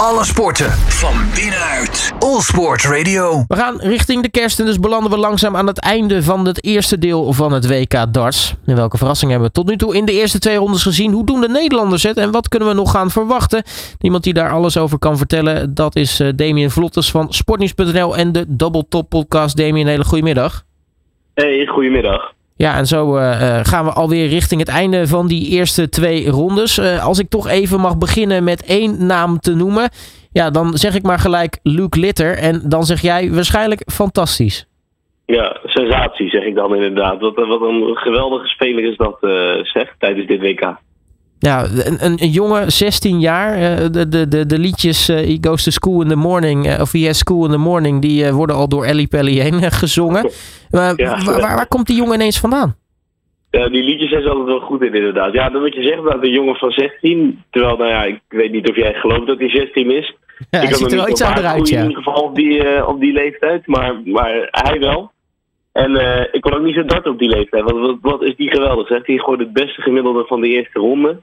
Alle sporten van binnenuit. All Sport Radio. We gaan richting de kerst en dus belanden we langzaam aan het einde van het eerste deel van het WK darts. En welke verrassing hebben we tot nu toe in de eerste twee rondes gezien? Hoe doen de Nederlanders het en wat kunnen we nog gaan verwachten? Iemand die daar alles over kan vertellen, dat is uh, Damien Vlottes van Sportnieuws.nl en de Double Top Podcast. Damien, hele goedemiddag. Hey, goedemiddag. Ja, en zo uh, gaan we alweer richting het einde van die eerste twee rondes. Uh, als ik toch even mag beginnen met één naam te noemen. Ja, dan zeg ik maar gelijk Luke Litter. En dan zeg jij waarschijnlijk fantastisch. Ja, sensatie zeg ik dan inderdaad. Wat, wat een geweldige speler is dat, uh, zeg, tijdens dit WK. Ja, een, een, een jongen, 16 jaar. De, de, de, de liedjes uh, He Goes to School in the Morning, of He Has School in the Morning, die uh, worden al door Ellie Pelly heen gezongen. Ja, waar, waar, waar, komt die jongen ineens vandaan? Ja, die liedjes zijn ze altijd wel goed in, inderdaad. Ja, dan moet je zeggen dat een jongen van 16, terwijl, nou ja, ik weet niet of jij gelooft dat hij 16 is. Ja, ik hij ziet er wel iets aan eruit, ja. In ieder geval op die, op die leeftijd, maar, maar hij wel. En uh, ik kon ook niet zo dart op die leeftijd. Want wat, wat is die geweldig, zeg. Die gooit het beste gemiddelde van de eerste ronde.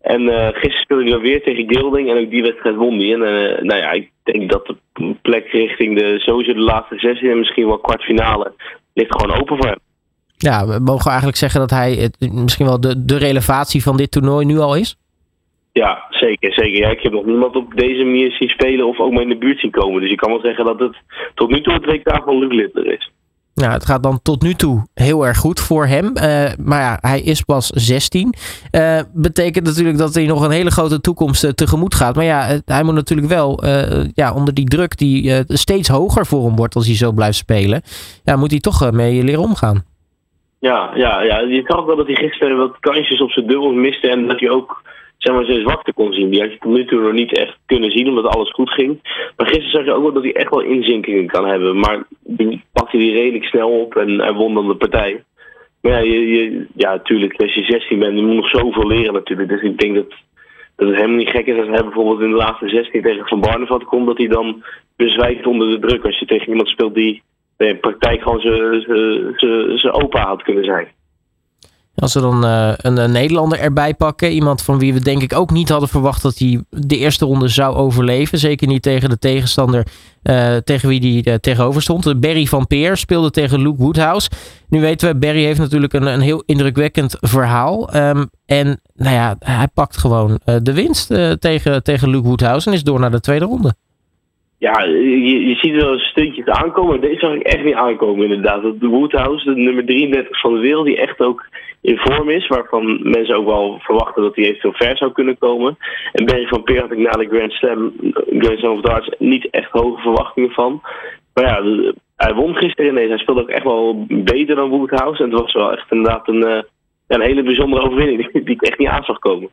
En uh, gisteren speelde hij dan weer tegen Gilding en ook die wedstrijd won hij. En uh, nou ja, ik denk dat de plek richting de, sowieso de laatste 16 en misschien wel kwartfinale ligt gewoon open voor hem. Ja, we mogen eigenlijk zeggen dat hij het, misschien wel de, de relevatie van dit toernooi nu al is? Ja, zeker. zeker. Ja, ik heb nog niemand op deze manier zien spelen of ook maar in de buurt zien komen. Dus je kan wel zeggen dat het tot nu toe het WK van Luc Littler is. Nou, het gaat dan tot nu toe heel erg goed voor hem. Uh, maar ja, hij is pas 16. Uh, betekent natuurlijk dat hij nog een hele grote toekomst uh, tegemoet gaat. Maar ja, hij moet natuurlijk wel ja, onder die druk die steeds hoger voor hem wordt als hij zo blijft spelen. Ja, moet hij toch mee leren omgaan. Ja, ja, ja, je zag ook wel dat hij gisteren wat kansjes op zijn dubbel miste. En dat hij ook zeg maar, zijn zwakte kon zien. Die had je tot nu toe nog niet echt kunnen zien, omdat alles goed ging. Maar gisteren zag je ook wel dat hij echt wel inzinkingen kan hebben. Maar die pakte hij redelijk snel op en hij won dan de partij. Maar ja, je, je, ja, natuurlijk, als je 16 bent, je moet nog zoveel leren natuurlijk. Dus ik denk dat, dat het helemaal niet gek is als hij bijvoorbeeld in de laatste 16 tegen Van Barneveld komt, dat hij dan bezwijkt onder de druk. Als je tegen iemand speelt die in praktijk gewoon zijn opa had kunnen zijn. Als we dan uh, een, Nederlander erbij pakken, iemand van wie we denk ik ook niet hadden verwacht dat hij de eerste ronde zou overleven. Zeker niet tegen de tegenstander uh, tegen wie hij uh, tegenover stond. Barry van Peer speelde tegen Luke Woodhouse. Nu weten we, Barry heeft natuurlijk een, een heel indrukwekkend verhaal. Um, en nou ja, hij pakt gewoon de winst tegen, tegen Luke Woodhouse en is door naar de tweede ronde. Ja, je, je ziet wel een stuntjes aankomen. Deze zag ik echt niet aankomen inderdaad. Dat de Woodhouse, de nummer 33 van de wereld, die echt ook in vorm is. Waarvan mensen ook wel verwachten dat hij eventueel ver zou kunnen komen. En Barry van Peer had ik na de Grand Slam, Grand Slam of Darts niet echt hoge verwachtingen van. Maar ja, hij won gisteren ineens. Hij speelde ook echt wel beter dan Woodhouse. En het was wel echt inderdaad een, een hele bijzondere overwinning die ik echt niet aan zag komen.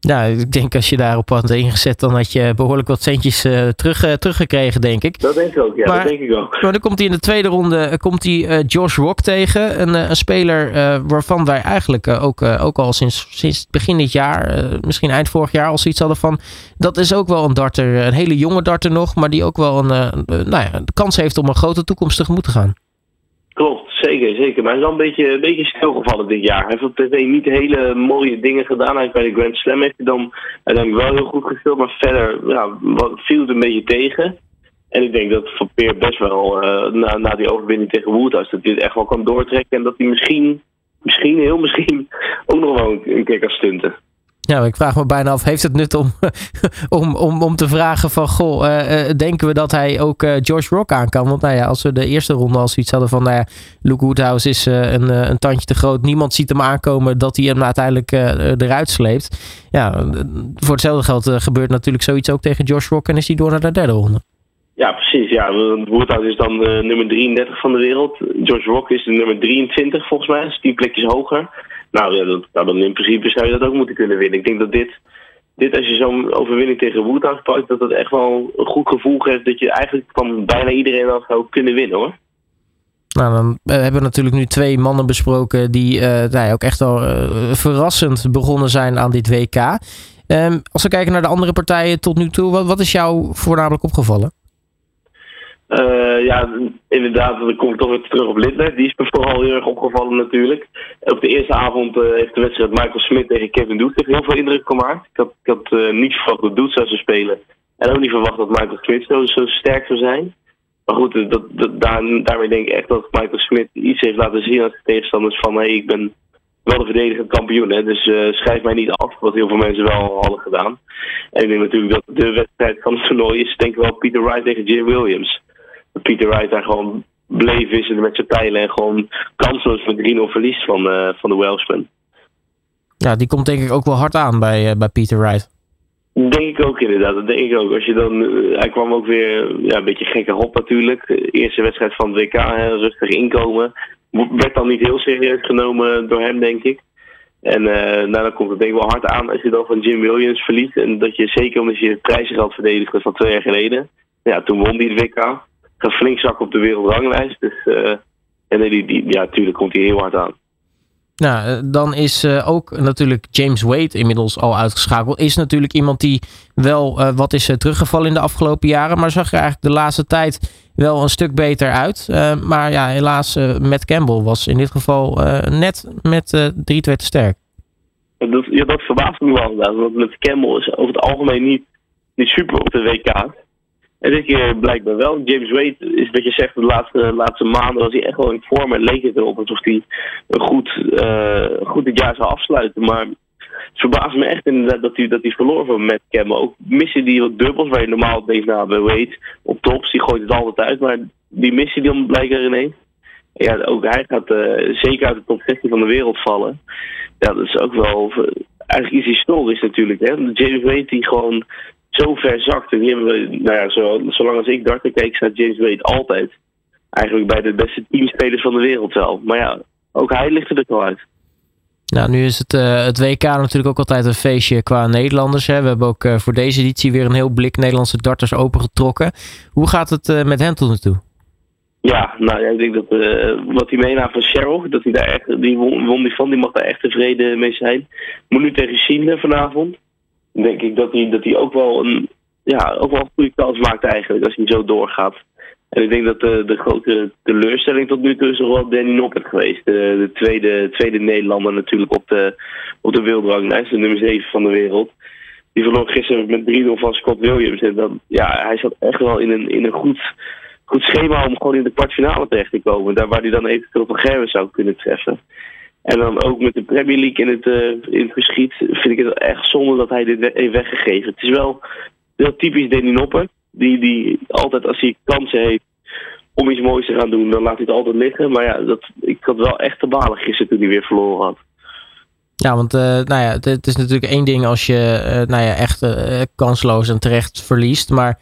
Nou, ik denk als je daarop had ingezet, dan had je behoorlijk wat centjes uh, terug, uh, teruggekregen, denk ik. Dat denk ik ook, ja. Maar, dat denk ik ook. Maar dan komt hij in de tweede ronde komt hij, uh, Josh Rock tegen. Een, een speler waarvan wij eigenlijk ook, ook al sinds, sinds begin dit jaar, misschien eind vorig jaar, al zoiets hadden van. Dat is ook wel een darter, een hele jonge darter nog, maar die ook wel een, nou ja, de kans heeft om een grote toekomst tegemoet te gaan. Klopt, zeker, zeker. Maar hij is wel een beetje, een beetje stilgevallen dit jaar. Hij heeft op tv niet hele mooie dingen gedaan. Hij bij de Grand Slam heeft hij dan uiteindelijk wel heel goed gespeeld. Maar verder ja, viel het een beetje tegen. En ik denk dat Van Peer best wel, uh, na, na die overwinning tegen Woodhouse, dat hij het echt wel kan doortrekken. En dat hij misschien, misschien, heel misschien, ook nog wel een keer kan stunten. Ja, ik vraag me bijna af, heeft het nut om, om, om, om te vragen van, goh, uh, uh, denken we dat hij ook uh, George Rock aan kan? Want nou ja, als we de eerste ronde al zoiets hadden van, nou ja, Luke Woodhouse is een, een tandje te groot. Niemand ziet hem aankomen dat hij hem uiteindelijk eruit sleept. Ja, voor hetzelfde geld gebeurt natuurlijk zoiets ook tegen George Rock en is hij door naar de derde ronde. Ja, precies. Ja, Woodhouse is dan nummer 33 van de wereld. George Rock is de nummer 23 volgens mij, dus tien plekjes hoger. Nou ja, dat, nou, dan in principe zou je dat ook moeten kunnen winnen. Ik denk dat dit, dit als je zo'n overwinning tegen Woodhouse pakt, dat dat echt wel een goed gevoel geeft dat je eigenlijk van bijna iedereen wel zou kunnen winnen hoor. Nou, dan hebben we natuurlijk nu twee mannen besproken die uh, nou, ook echt wel uh, verrassend begonnen zijn aan dit WK. Um, als we kijken naar de andere partijen tot nu toe, wat, wat is jou voornamelijk opgevallen? Uh, ja, inderdaad, dan kom ik toch weer terug op Lidler. Die is me vooral heel erg opgevallen natuurlijk. Op de eerste avond uh, heeft de wedstrijd Michael Smit tegen Kevin Doet heel veel indruk gemaakt. Ik had, ik had uh, niet verwacht dat Doet zou spelen. En ook niet verwacht dat Michael Smith zo, sterk zou zijn. Maar goed, dat, daar, daarmee denk ik echt dat Michael Smith iets heeft laten zien aan de tegenstanders van hé, hey, ik ben wel de verdedigend kampioen. Hè, dus schrijf mij niet af, wat heel veel mensen wel hadden gedaan. En ik denk natuurlijk dat de wedstrijd van het toernooi is, denk ik wel Peter Wright tegen Jim Williams. Dat Peter Wright daar gewoon bleef wisselen met zijn pijlen en gewoon kansloos met 3-0 verliest van, uh, van de Welshman. Ja, die komt denk ik ook wel hard aan bij, uh, bij Peter Wright. Denk ik ook inderdaad. Dat denk ik ook. Als je dan, hij kwam ook weer ja, een beetje gekke hop natuurlijk. De eerste wedstrijd van het WK, hè, rustig inkomen werd dan niet heel serieus genomen door hem, denk ik. En uh, nou, dan komt het denk ik wel hard aan als je dan van Jim Williams verliest. En dat je zeker omdat je het prijzengeld verdedigde van twee jaar geleden. Ja, toen won hij het WK. Gaat flink zakken op de wereldranglijst. Dus uh, en die, die, ja, natuurlijk komt hij heel hard aan. Nou, eh, dan is uh, ook natuurlijk James Wade inmiddels al uitgeschakeld. Is natuurlijk iemand die wel uh, wat is teruggevallen in de afgelopen jaren. Maar zag er eigenlijk de laatste tijd wel een stuk beter uit. maar ja, helaas, Matt Campbell was in dit geval net met 3-2 te sterk. Dat, ja, dat verbaast me wel inderdaad. Want met Campbell is over het algemeen niet, niet super op de WK. En dit keer blijkbaar wel. James Wade is wat je zegt, de laatste, laatste maanden was hij echt wel in vorm en leek het erop alsof hij goed, uh, goed dit jaar zou afsluiten. Maar het verbaast me echt inderdaad dat hij, dat hij verloor van Matt Campbell. Ook missen die wat dubbels waar je normaal denkt, nou bij Wade op tops, die gooit het altijd uit. Maar die missie die dan blijkbaar ineens. Ja, ook hij gaat uh, zeker uit de top 16 van de wereld vallen. Ja, dat is ook wel eigenlijk iets historisch natuurlijk. Hè? James Wade die gewoon zo ver zakt. En die hebben we, nou ja, zo, zolang als ik darten keek, staat James Wade altijd. Eigenlijk bij de beste teamspelers van de wereld wel. Maar ja, ook hij ligt er dus wel uit. Nou, nu is het, uh, het WK natuurlijk ook altijd een feestje qua Nederlanders. Hè. We hebben ook uh, voor deze editie weer een heel blik Nederlandse darters opengetrokken. Hoe gaat het uh, met hen tot nu toe? Ja, nou ja, ik denk dat wat hij meenam van Cheryl, dat hij daar echt, die won, won die van, die mag daar echt tevreden mee zijn. Moet nu tegen China vanavond denk ik dat hij, dat hij ook, wel een, ja, ook wel een goede kans maakt eigenlijk als hij zo doorgaat. En ik denk dat de, de grote teleurstelling tot nu toe is nog wel Danny Noppert geweest. De, de, tweede, tweede Nederlander natuurlijk op de, op de wereldranglijst, de nummer 7 van de wereld. Die verloor gisteren met 3-0 van Scott Williams. En dan, ja, hij zat echt wel in een, in een goed, goed schema om gewoon in de kwartfinale terecht te komen. Daar waar hij dan eventueel van Gerwen zou kunnen treffen. En dan ook met de Premier League in het, uh, in het geschiet vind ik het echt zonde dat hij dit heeft weggegeven. Het is wel heel typisch Danny Noppen. Die, die altijd als hij kansen heeft om iets moois te gaan doen, dan laat hij het altijd liggen. Maar ja, dat, ik had wel echt te balen gisteren toen hij weer verloren had. Ja, want uh, nou ja, het, is natuurlijk één ding als je uh, nou ja, echt kansloos en terecht verliest. Maar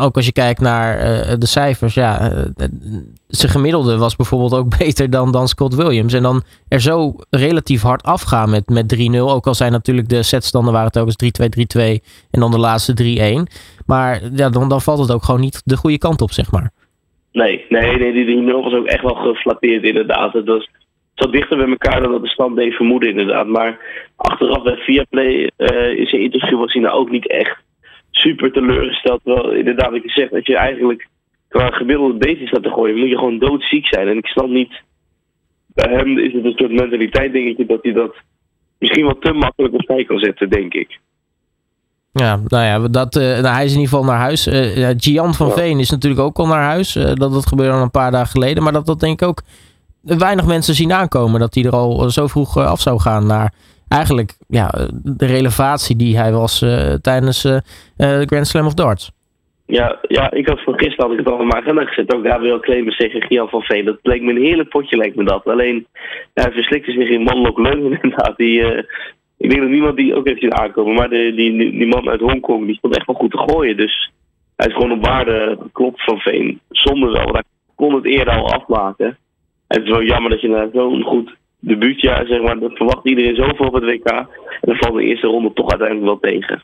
ook als je kijkt naar uh, de cijfers, ja, uh, zijn gemiddelde was bijvoorbeeld ook beter dan, dan Scott Williams. En dan er zo relatief hard afgaan met, met 3-0. Ook al zijn natuurlijk de setstanden waren het ook eens 3-2, 3-2 en dan de laatste 3-1. Maar ja, dan, dan valt het ook gewoon niet de goede kant op, zeg maar. Nee, nee, nee die 3-0 was ook echt wel geflatteerd inderdaad. Het was zat dichter bij elkaar dan dat de stand deed vermoeden inderdaad. Maar achteraf bij Viaplay uh, in zijn interview was hij nou ook niet echt super teleurgesteld. Wel, inderdaad, wat je zegt, dat je eigenlijk qua gemiddelde beestjes staat te gooien, moet je gewoon doodziek zijn. En ik snap niet, bij hem is het een soort mentaliteit, denk ik, dat hij dat misschien wat te makkelijk opzij kan zetten, denk ik. Ja, nou ja, dat, uh, nou, hij is in ieder geval naar huis. Uh, Gian van ja. Veen is natuurlijk ook al naar huis. Uh, dat, dat gebeurde al een paar dagen geleden. Maar dat, dat denk ik ook weinig mensen zien aankomen. Dat hij er al zo vroeg af zou gaan naar eigenlijk ja, de relevatie die hij was uh, tijdens uh, de Grand Slam of Darts. Ja, ja, ik had van gisteren had ik het al in mijn agenda gezet. Ook Gabriel Clemens tegen Gian van Veen. Dat bleek me een heerlijk potje, lijkt me dat. Alleen, hij verslikte zich in mannelijk leugen inderdaad. Die, ik denk dat niemand die ook heeft zien aankomen. Maar de, die, die man uit Hongkong, die stond echt wel goed te gooien. Dus hij is gewoon op waarde geklopt van Veen. Zonder wel, hij kon het eerder al afmaken. En het is wel jammer dat je naar zo'n goed debuutjaar, zeg maar, dat verwacht iedereen zoveel op het WK. En dan valt de eerste ronde toch uiteindelijk wel tegen.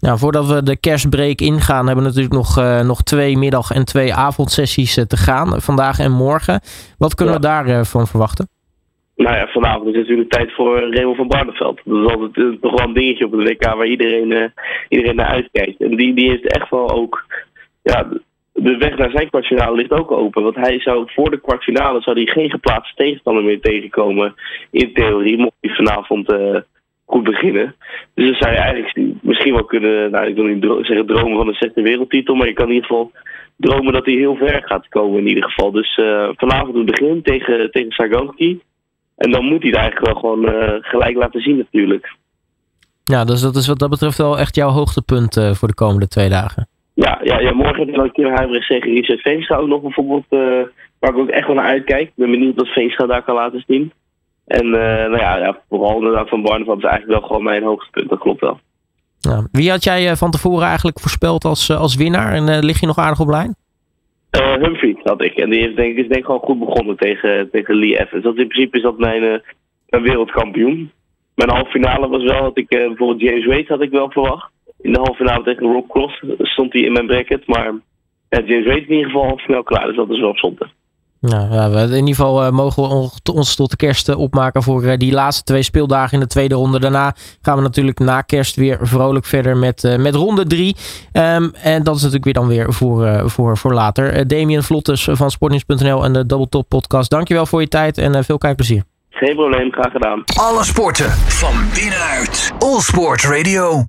Nou, voordat we de kerstbreak ingaan, hebben we natuurlijk nog, uh, nog twee middag- en twee avondsessies uh, te gaan. Vandaag en morgen. Wat kunnen ja. we daarvan uh, verwachten? Nou ja, vanavond is natuurlijk tijd voor Raymond van Barneveld. Dat is altijd toch wel een dingetje op het WK waar iedereen, iedereen naar uitkijkt. En die, die heeft echt wel ook ja, de weg naar zijn kwartfinale ligt ook open. Want hij zou voor de kwartfinale zou hij geen geplaatste tegenstander meer tegenkomen. In theorie, mocht hij vanavond uh, goed beginnen. Dus dan zou je eigenlijk misschien wel kunnen, nou ik wil niet zeggen dromen van een zesde wereldtitel, maar je kan in ieder geval dromen dat hij heel ver gaat komen in ieder geval. Dus uh, vanavond het begin tegen, tegen. En dan moet hij het eigenlijk wel gewoon uh, gelijk laten zien natuurlijk. Ja, dus dat is wat dat betreft wel echt jouw hoogtepunt voor de komende twee dagen. Ja, ja, ja morgen heb je een keer Huibrecht tegen Richard Veenstra ook nog bijvoorbeeld. waar ik ook echt wel naar uitkijk. Ik ben benieuwd wat Veenstra daar kan laten zien. En nou ja, ja, vooral inderdaad van Barneveld is eigenlijk wel gewoon mijn hoogtepunt. Dat klopt wel. Ja. Wie had jij van tevoren eigenlijk voorspeld als, als winnaar? En lig je nog aardig op lijn? Uh, Humphrey had ik. En die heeft, denk, is denk ik gewoon goed begonnen tegen, tegen Lee Evans. Dat in principe is dat mijn, uh, mijn wereldkampioen. Mijn halve finale was wel dat ik uh, bijvoorbeeld James Wade had ik wel verwacht. In de halve finale tegen Rob Cross stond hij in mijn bracket. Maar James Wade in ieder geval snel klaar. Dus dat is wel zonde. Nou, ja, in ieder geval uh, mogen we ons tot de kerst uh, opmaken voor uh, die laatste twee speeldagen in de tweede ronde. Daarna gaan we natuurlijk na kerst weer vrolijk verder met, met ronde drie. Um, en dat is natuurlijk weer dan weer voor, voor, voor later. Damien Vlottes van Sportnieuws.nl en de Double Top podcast. Dankjewel voor je tijd en veel kijkplezier. Geen probleem, graag gedaan. Alle sporten van binnenuit. All Sport Radio.